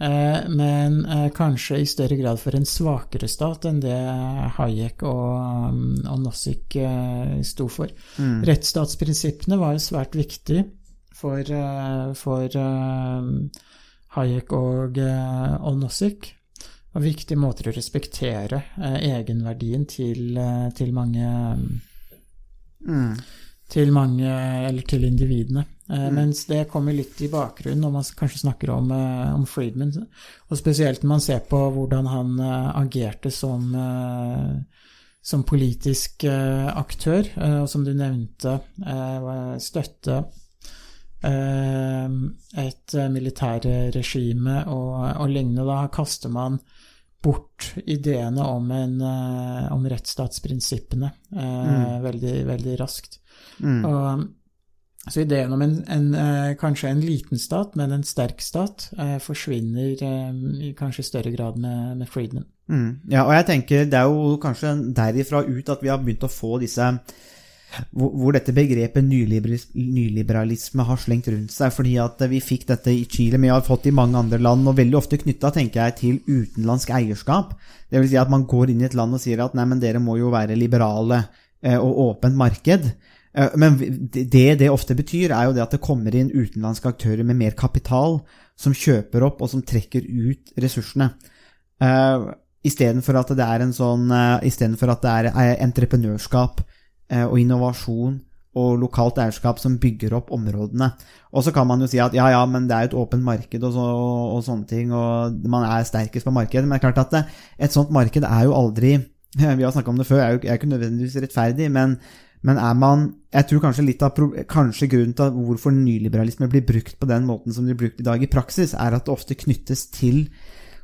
eh, men eh, kanskje i større grad for en svakere stat enn det Hayek og, um, og eh, sto for. Rettsstatsprinsippene var jo svært viktig for, eh, for eh, Hayek og, og Nozick. Og viktige måter å respektere eh, egenverdien til, eh, til mange til mange, eller til individene. Eh, Mens det kommer litt i bakgrunnen når man kanskje snakker om, om Friedman. Og spesielt når man ser på hvordan han agerte som, som politisk aktør, og som du nevnte, eh, støtte et eh, militærregime og, og lignende. Da kaster man bort ideene om, en, eh, om rettsstatsprinsippene mm. veldig, veldig raskt. Mm. Og, så ideen om en, en, eh, kanskje en liten stat, men en sterk stat, eh, forsvinner eh, i kanskje større grad med, med Friedman. Mm. Ja, og jeg tenker det er jo kanskje derifra ut at vi har begynt å få disse hvor, dette begrepet nyliberalisme har slengt rundt seg. Fordi at vi fikk dette i Chile, men vi har fått det i mange andre land, og veldig ofte knytta, til utenlandsk eierskap. Det vil si at man går inn i et land og sier at nei, men dere må jo være liberale eh, og åpent marked. Eh, Men det det ofte betyr, er jo det at det kommer inn utenlandske aktører med mer kapital, som kjøper opp og som trekker ut ressursene. Uh, Istedenfor at det sånn at det er eh, entreprenørskap eh, og innovasjon og lokalt eierskap som bygger opp områdene. Og så kan man jo si at ja, ja, men det er et åpent marked og, så, og, sånne ting, og man er sterkest på markedet. Men det er klart at det, et sånt marked er jo aldri <laughs> Vi har snakka om det før, er jo er ikke nødvendigvis rettferdig, men men er man Jeg tror kanskje litt av kanskje grunnen til hvorfor nyliberalisme blir brukt på den måten som det blir brukt i dag i praksis, er at det ofte knyttes til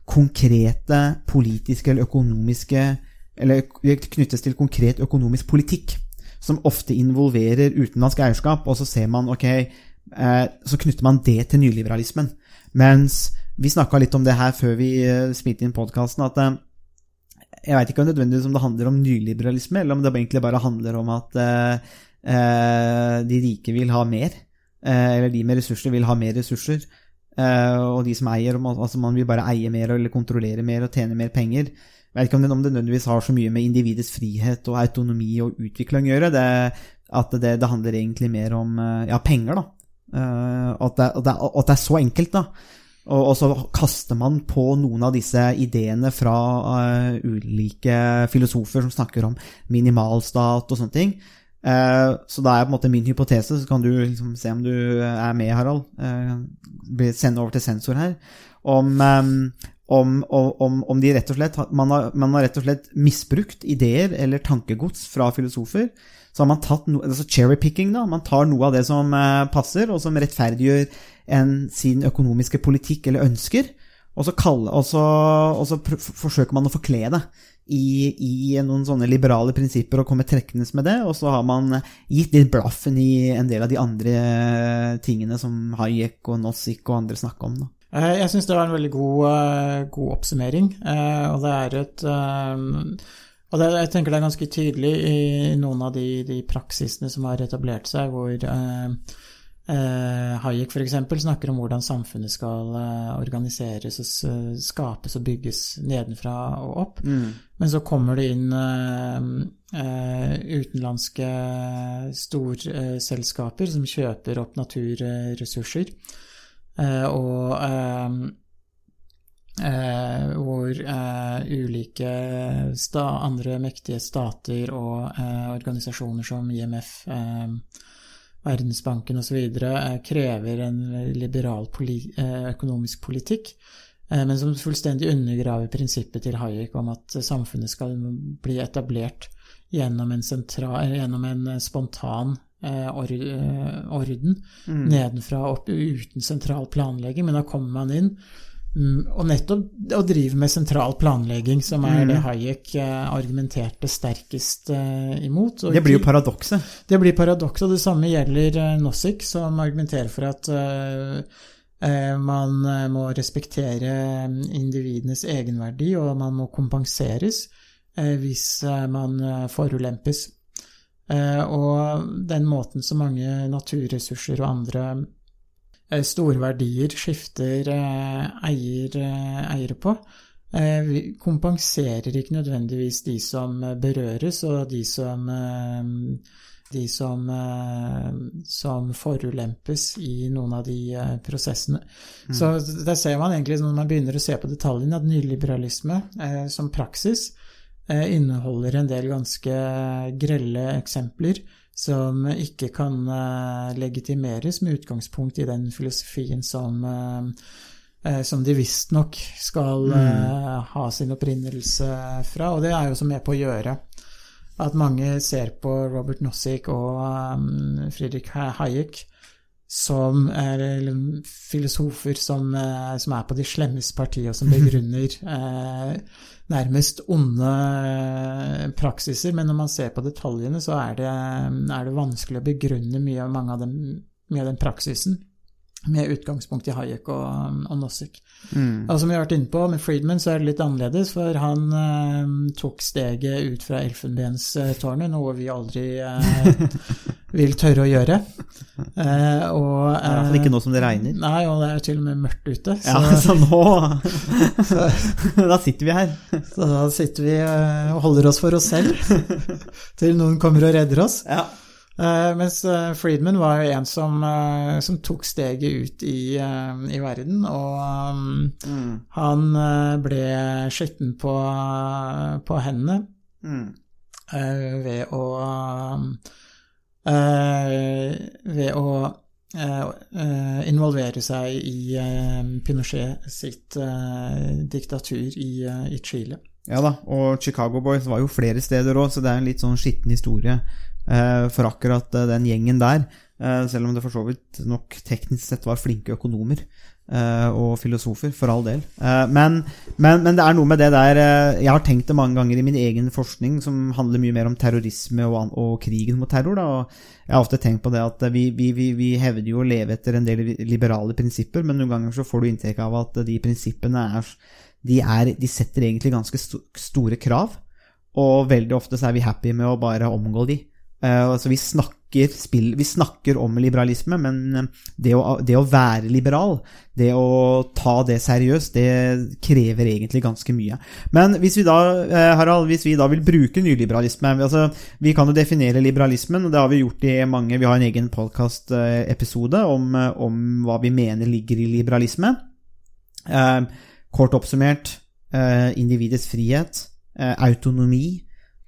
konkrete politiske eller økonomiske Eller knyttes til konkret økonomisk politikk, som ofte involverer utenlandsk eierskap, og så ser man, ok eh, Så knytter man det til nyliberalismen. Mens vi snakka litt om det her før vi eh, spilte inn podkasten, at eh, jeg veit ikke om nødvendigvis om det handler om nyliberalisme, eller om det egentlig bare handler om at de rike vil ha mer. Eller de med ressurser vil ha mer ressurser. Og de som eier, altså man vil bare eie mer eller kontrollere mer og tjene mer penger. Jeg vet ikke om det, om det nødvendigvis har så mye med individets frihet og autonomi og utvikling å gjøre. Det, at det, det handler egentlig mer om eh, ja, penger, da. Eh, at, det, at, at det er så enkelt, da. Og, og så kaster man på noen av disse ideene fra uh, ulike filosofer som snakker om minimalstat og sånne ting. Så da er på en måte min hypotese, så kan du liksom se om du er med, Harald. Uh, sende over til sensor her. Om, om, om, om de rett og slett man har, man har rett og slett misbrukt ideer eller tankegods fra filosofer. Så har man tatt no, altså cherry-picking, da. Man tar noe av det som eh, passer, og som rettferdiggjør en, sin økonomiske politikk eller ønsker. Og så, kalle, og så, og så forsøker man å forkle det i, i noen sånne liberale prinsipper og komme trekkende med det. Og så har man gitt litt blaffen i en del av de andre tingene som Hayek og Nozick og andre snakker om. Da. Eh, Jeg syns det var en veldig god, eh, god oppsummering, eh, og det er et og det, jeg tenker det er ganske tydelig i noen av de, de praksisene som har etablert seg, hvor eh, eh, Hayek f.eks. snakker om hvordan samfunnet skal eh, organiseres og skapes og bygges nedenfra og opp. Men så kommer det inn utenlandske storselskaper som kjøper opp naturressurser. Eh, og eh, eh, hvor eh, ulike sta andre mektige stater og eh, organisasjoner som IMF, eh, Verdensbanken osv. Eh, krever en liberal poli eh, økonomisk politikk, men som fullstendig undergraver prinsippet til Hayek om at samfunnet skal bli etablert gjennom en, sentral, gjennom en spontan eh, eh, orden nedenfra og opp uten sentral planlegging, men da kommer man inn mm, og nettopp å drive med sentral planlegging, som er det Hayek eh, argumenterte sterkest imot. Og Det blir jo paradokset. det blir paradokset, og det samme gjelder Nossik, Nozick, som argumenterer for at man må respektere individenes egenverdi, og man må kompenseres hvis man forulempes. Eh, Og den måten så mange naturressurser og andre eh, store verdier skifter eh, eier, eiere på, kompenserer ikke nødvendigvis de som berøres, og de som de som, som forulempes i noen av de prosessene. prosessene. Så der ser man egentlig, når man begynner å se på detaljene, at nyliberalisme som praksis inneholder en del ganske grelle eksempler som ikke kan eh, legitimeres med utgangspunkt i den filosofien som, eh, eh, som de visstnok skal mm. ha sin opprinnelse fra. Og det er jo også med på å gjøre at mange ser på Robert Nozick og Friedrich Hayek som er filosofer som, eh, som er på de slemmes parti, og som begrunner <laughs> eh, nærmest onde eh, praksiser. Men når man ser på detaljene, så er det, er det vanskelig å begrunne mye av, mange av dem, mye av den praksisen med utgangspunkt i Hayek og, og Nozick. Mm. Og som vi har vært inne på, med Friedman så er det litt annerledes, for han eh, tok steget ut fra elfenbenstårnet, noe vi aldri eh, <laughs> vil tørre å gjøre. Eh, og, I hvert fall ikke nå som det regner. Nei, og det er til og med mørkt ute. Så, Ja, så nå <laughs> <laughs> Da sitter vi her. så da sitter vi eh, og holder oss for oss selv til noen kommer og redder oss. Ja. Eh, mens eh, Friedman var jo en som, uh, som tok steget ut i, uh, i verden, og um, Mm. han ble skitten på, på hendene Mm. ved å Ved å involvere seg i Pinochet sitt diktatur i, i Chile. Ja da, og Chicago Boys var jo flere steder òg, så det er en litt sånn skitten historie for akkurat eh, den gjengen der. Eh, selv om det for så vidt nok teknisk sett var flinke økonomer eh, og filosofer, for all del. Eh, men, men, men det er noe med det der eh, Jeg har tenkt det mange ganger i min egen forskning, som handler mye mer om terrorisme og, og krigen mot terror. Da, og jeg har ofte tenkt på det at vi, vi, vi, vi hevder jo å leve etter en del liberale prinsipper, men noen ganger så får du inntrykk av at de prinsippene er de, er, de setter egentlig ganske store krav, og veldig ofte så er vi happy med å bare omgå de. Eh, altså vi, snakker, spill, vi snakker om liberalisme, men eh, det å, det å være liberal, det å ta det seriøst, det krever egentlig ganske mye. Men hvis vi da, eh, Harald, hvis vi da vil bruke nyliberalisme altså Vi kan jo definere liberalismen, og det har vi gjort i mange Vi har en egen podkast-episode om, om hva vi mener ligger i liberalisme. Kort oppsummert individets frihet, autonomi,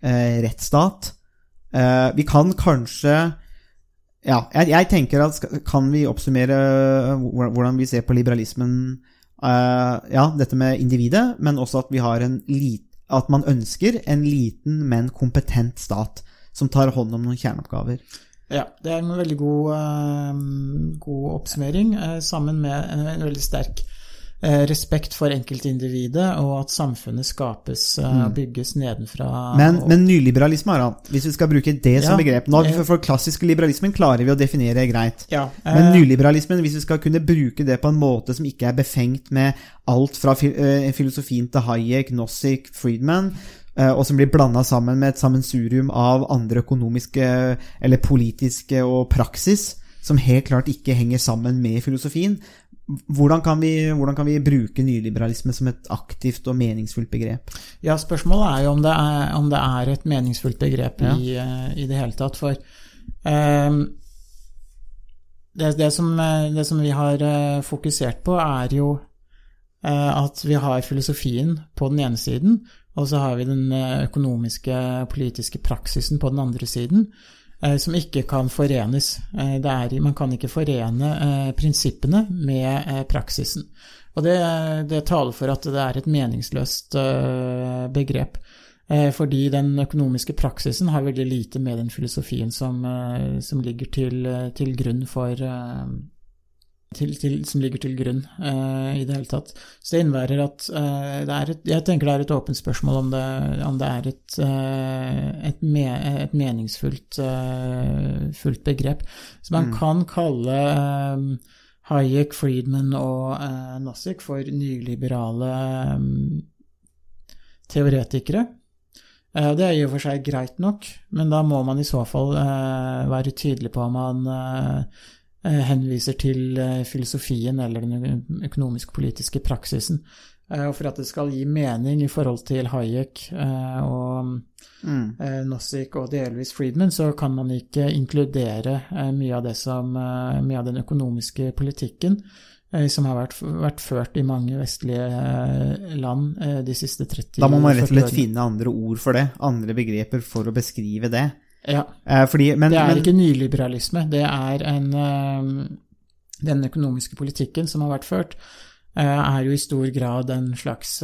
rettsstat. Eh, vi kan kanskje Ja, jeg, jeg tenker at kan vi oppsummere eh, hvordan vi ser på liberalismen eh, Ja, dette med individet, men også at vi har en lit, at man ønsker en liten, men kompetent stat som tar hånd om noen kjerneoppgaver. Ja, det er en veldig god, god oppsummering, sammen med en, veldig sterk respekt for enkeltindividet, og at samfunnet skapes eh, og bygges nedenfra. Mm. Men, og- men nyliberalisme, Harald, hvis vi skal bruke det som Ja, begrep nå, eh, For, for klassisk liberalismen klarer vi å definere greit. ja, Men eh, nyliberalismen, hvis vi skal kunne bruke det på en måte som ikke er befengt med alt fra eh, filosofien til Hayek, Nozick, Friedman, eh, og som blir blanda sammen med et sammensurium av andre økonomiske eller politiske og praksis, som helt klart ikke henger sammen med filosofien, hvordan kan, vi, hvordan kan vi bruke nyliberalisme som et aktivt og meningsfullt begrep? Ja, spørsmålet er jo om det er, om det er et meningsfullt begrep Ja. i, eh, i det hele tatt. For um, det, det, som, eh, det som vi har eh, fokusert på, er jo at vi har filosofien på den ene siden, og så har vi den økonomiske, politiske praksisen på den andre siden, som ikke kan forenes. Eh, er, man kan ikke forene eh, prinsippene med eh, praksisen. Og det, det taler for at det er et meningsløst eh, begrep. Eh, Fordi den økonomiske praksisen har veldig lite med den filosofien som, eh, som ligger til, eh, til grunn for eh, til, til, som ligger til grunn uh, i det hele tatt. Så det innebærer at uh, det er et, Jeg tenker det er et åpent spørsmål om det, om det er et, uh, et, me, et meningsfullt fullt begrep. Så man kan kalle Hayek, Friedman og uh, Nozick for nyliberale um, teoretikere. Det er i og for seg greit nok, men da må man i så fall være tydelig på om man henviser til eh, filosofien eller den økonomisk-politiske praksisen. Eh, Og for at det skal gi mening i forhold til Hayek eh, og mm. Nozick og delvis Friedman, så kan man ikke inkludere eh, mye av det som eh, mye av den økonomiske politikken eh, som har vært, vært ført i mange vestlige eh, land eh, de siste 30 årene. Da må man rett og slett finne andre ord for det, andre begreper for å beskrive det. Ja. Eh, fordi, men, Det er men, ikke nyliberalisme, det er en eh, Den økonomiske politikken som har vært ført, eh, er jo i stor grad en slags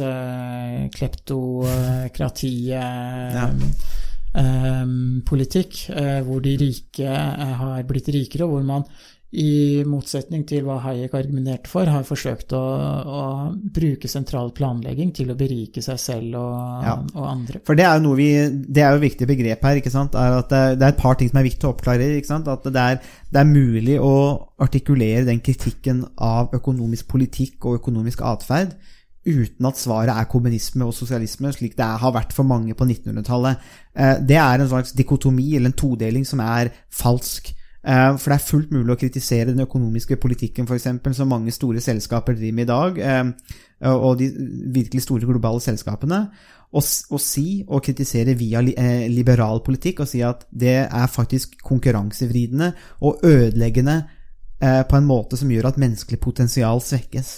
kleptokrati-politikk, <laughs> eh, hvor de rike har blitt rikere, og hvor man i motsetning til hva Hayek argumenterte for, har forsøkt å, å bruke sentral planlegging til å berike seg selv og, Ja. og andre. For det er jo noe vi Det er jo et viktig begrep her. ikke sant? Er at det, det er et par ting som er viktig å oppklare. ikke sant? At det er, det er mulig å artikulere den kritikken av økonomisk politikk og økonomisk atferd uten at svaret er kommunisme og sosialisme, slik det har vært for mange på 1900-tallet. Eh, Det er en slags dikotomi eller en todeling som er falsk. Eh, For det er fullt mulig å kritisere den økonomiske politikken for eksempel, som mange store selskaper driver med i dag, eh, og de virkelig store globale selskapene, og, si og kritisere via eh, liberal politikk og si at det er faktisk konkurransevridende og ødeleggende på en måte som gjør at menneskelig potensial svekkes.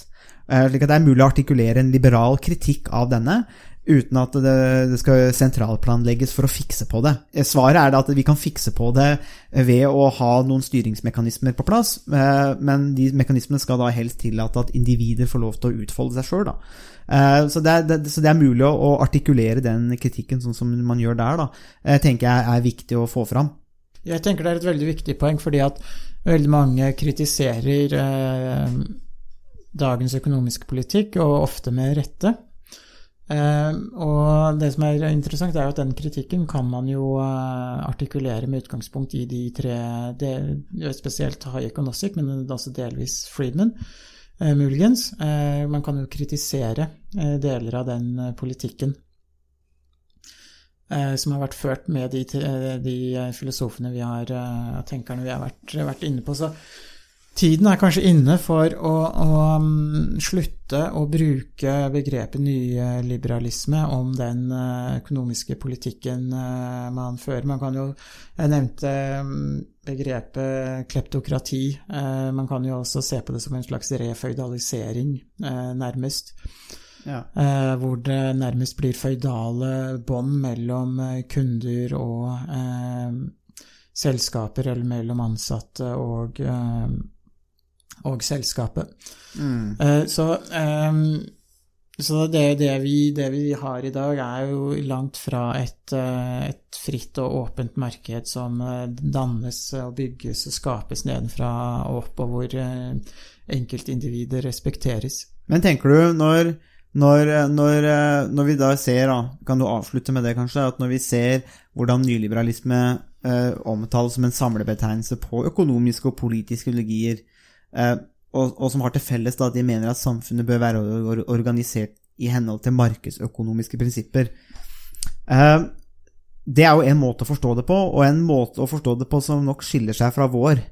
Slik at det er mulig å artikulere en liberal kritikk av denne, uten at det, det skal sentralplanlegges for å fikse på det. Eh, Svaret er at vi kan fikse på det ved å ha noen styringsmekanismer på plass, eh, men de mekanismene skal da helst tillate at individer får lov til å utfolde seg sjøl. Så, det er- så det er mulig å, artikulere den kritikken sånn som man gjør der, da, eh, tenker jeg er viktig å få fram. Jeg tenker det er et veldig viktig poeng, fordi at veldig mange kritiserer eh, dagens økonomiske politikk, og ofte med rette. Eh, og det som er interessant, er jo at den kritikken kan man jo eh, artikulere med utgangspunkt i de tre, del, spesielt Hayek og Nozick, men også delvis Friedman, eh, muligens. Eh, man kan jo kritisere eh, deler av den eh, politikken eh, som har vært ført med de, de eh, filosofene vi har, eh, tenkerne vi har vært, vært inne på. Så tiden er kanskje inne for å, å mm, slutte å bruke begrepet nyliberalisme om den eh, økonomiske politikken eh, man fører. Man kan jo Jeg nevnte mm, begrepet kleptokrati. Eh, Man kan jo også se på det som en slags reføydalisering, nærmest. Ja. Hvor det nærmest blir føydale bånd mellom kunder og selskaper, eller mellom ansatte og, og selskapet. Eh, så så det, det, vi, det vi har i dag, er jo langt fra et, eh, et fritt og åpent marked som eh, dannes og bygges og skapes nedenfra og opp, og hvor enkeltindivider respekteres. Men tenker du, når, når, når, når vi da ser, da, kan du avslutte med det kanskje, at når vi ser hvordan nyliberalisme eh, omtales som en samlebetegnelse på økonomiske og politiske ideologier, og, og som har til felles da, de mener at samfunnet bør være organisert i henhold til markedsøkonomiske prinsipper. Eh, det er jo en måte å forstå det på, og en måte å forstå det på som nok skiller seg fra vår.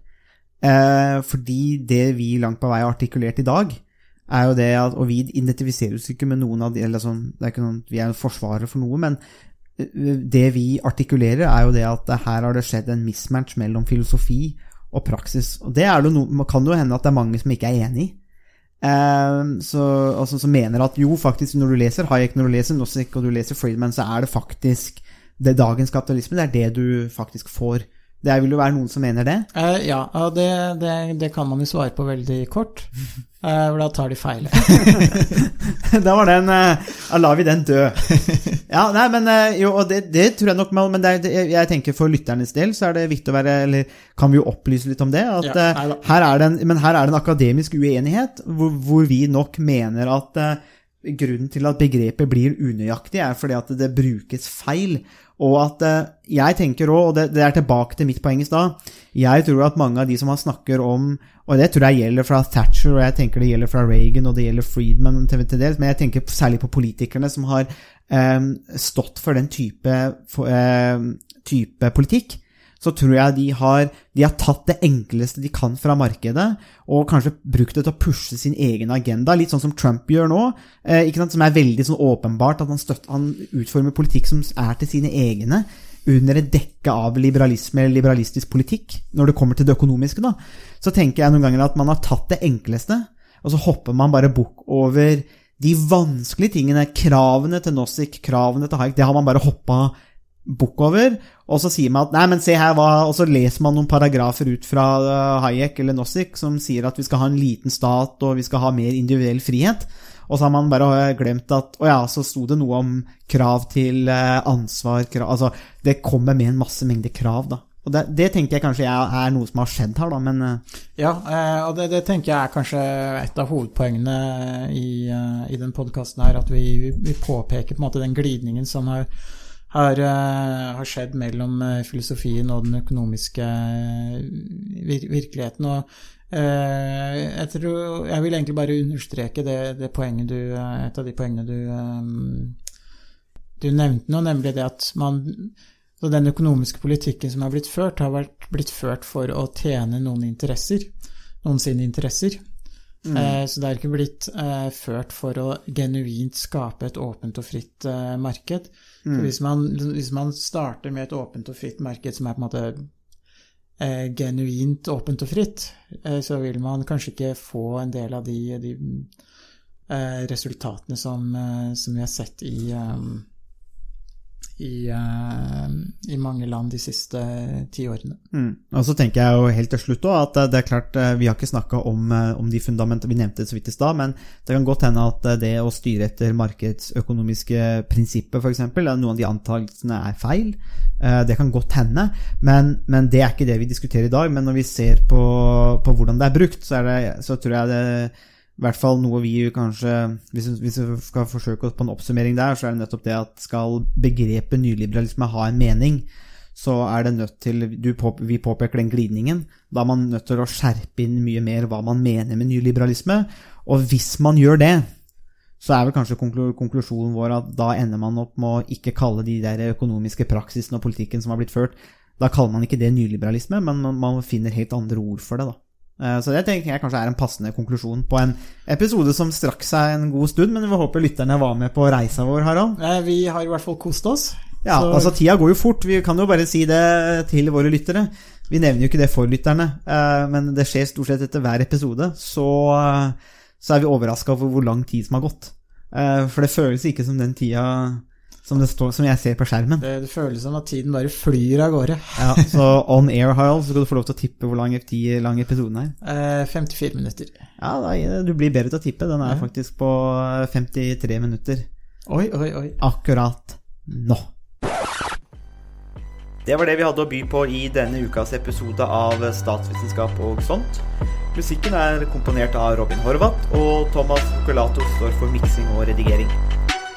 Eh, fordi det vi langt på vei har artikulert i dag, er jo det at Og vi identifiserer oss ikke med noen av de eller sånn, det er ikke noen, Vi er forsvarere for noe, men eh, det vi artikulerer, er jo det at her har det skjedd en mismatch mellom filosofi og praksis. Og det det no, kan jo hende at det er mange som ikke er enig i. Eh, så, altså, som mener at jo, faktisk, når du leser Hayek, når du leser Nozick og du leser Friedman, så er det faktisk det dagens kapitalisme, det er det du faktisk får. Det vil jo være noen som mener det. Uh, ja, det, det, det kan man jo svare på veldig kort. Uh, <laughs> for da tar de feil. <laughs> da var den eh, Da lar vi den dø. <laughs> Ja, nei, men jo, og det, det tror jeg nok Men er- jeg tenker for lytternes del så er det viktig å være Eller kan vi jo opplyse litt om det? At Ja, her er det en, men her er det en akademisk uenighet, hvor, hvor vi nok mener at grunnen til at begrepet blir unøyaktig, er fordi at det brukes feil. Og at eh, jeg tenker òg, og det, det er tilbake til mitt poeng i stad Jeg tror at mange av de som har snakker om Og det tror jeg gjelder fra Thatcher, og jeg tenker det gjelder fra Reagan, og det gjelder Friedman til, til dels, men jeg tenker særlig på politikerne som har eh, stått for den type, for, eh, type politikk så tror jeg de har, de har tatt det enkleste de kan fra markedet, og kanskje brukt det til å pushe sin egen agenda, litt sånn som Trump gjør nå, eh, som er veldig sånn åpenbart at han, støtter, han utformer politikk som er til sine egne, under et dekke av liberalisme eller liberalistisk politikk, når det kommer til det økonomiske. da, Så tenker jeg noen ganger at man har tatt det enkleste, og så hopper man bare bukk over de vanskelige tingene, kravene til Nozick, kravene til Haik, det har man bare hoppa bookover, og så sier man at nei, men se her, hva Og så leser man noen paragrafer ut fra eh, Hayek eller Nozick som sier at vi skal ha en liten stat, og vi skal ha mer individuell frihet. Og så har man bare eh, glemt at å ja, så sto det noe om krav til eh, ansvar krav, Altså, det kommer med en masse mengde krav, da. Og det, det tenker jeg kanskje er, noe som har skjedd her, da, men Ja, og det, det tenker jeg er kanskje et av hovedpoengene i, i den podkasten her, at vi, vi påpeker på en måte den glidningen som har, har, eh, har skjedd mellom eh, filosofien og den økonomiske eh, vir virkeligheten. Og eh, jeg, tror, jeg vil egentlig bare understreke det, det poenget du Et av de poengene du, um, du nevnte nå, nemlig det at man den økonomiske politikken som har blitt ført, har vært blitt ført for å tjene noen interesser. Noen sine interesser. Eh, så det er ikke blitt eh, ført for å genuint skape et åpent og fritt marked. Så hvis man, hvis man starter med et åpent og fritt marked som er på en måte eh, genuint åpent og fritt, eh, så vil man kanskje ikke få en del av de, de eh, resultatene som, eh, som vi har sett i eh, i, uh, i mange land de siste ti årene. Mm. Og så tenker jeg jo helt til slutt også at eh, det er klart eh, Vi har ikke snakka om, om de fundamentene vi nevnte så vidt i stad, men det kan godt hende at det å styre etter markedsøkonomiske prinsipper, f.eks., noen av de antakelsene er feil. Det kan godt hende, men, men det er ikke det vi diskuterer i dag. Men når vi ser på, på hvordan det er brukt, så, er det, så tror jeg det i hvert fall noe vi kanskje hvis, hvis vi skal forsøke oss på en oppsummering der, så er det nettopp det at skal begrepet nyliberalisme ha en mening, så er det nødt til på, Vi påpeker den glidningen. Da er man nødt til å skjerpe inn mye mer hva man mener med nyliberalisme. Og hvis man gjør det, så er vel kanskje konklusjonen vår at da ender man opp med å ikke kalle de der økonomiske praksisene og politikken som har blitt ført, da kaller man ikke det nyliberalisme, men man, man finner helt andre ord for det, da. Eh, Så det tenker jeg kanskje er en passende konklusjon på en episode som strakk seg en god stund, men vi håper lytterne var med på reisa vår, Harald. Eh, Vi har i hvert fall kost oss. Ja, Så- altså tida går jo fort, vi kan jo bare si det til våre lyttere. Vi nevner jo ikke det for lytterne, eh, men det skjer stort sett etter hver episode, så, så er vi overraska over hvor lang tid som har gått. For det føles ikke som den tida som, det står, som jeg ser på skjermen. Det, det føles som at tiden bare flyr av gårde. Ja, så on air, Harald, så skal du få lov til å tippe hvor lang, de lang episoden er. Eh, 54 minutter. Ja, da, du blir bedre til å tippe. Den er faktisk på 53 minutter Oi, oi, oi. akkurat nå. Det var det vi hadde å by på i denne ukas episode av Statsvitenskap og sånt. Musikken er komponert av Robin Horvath, og Thomas Focolato står for miksing og redigering.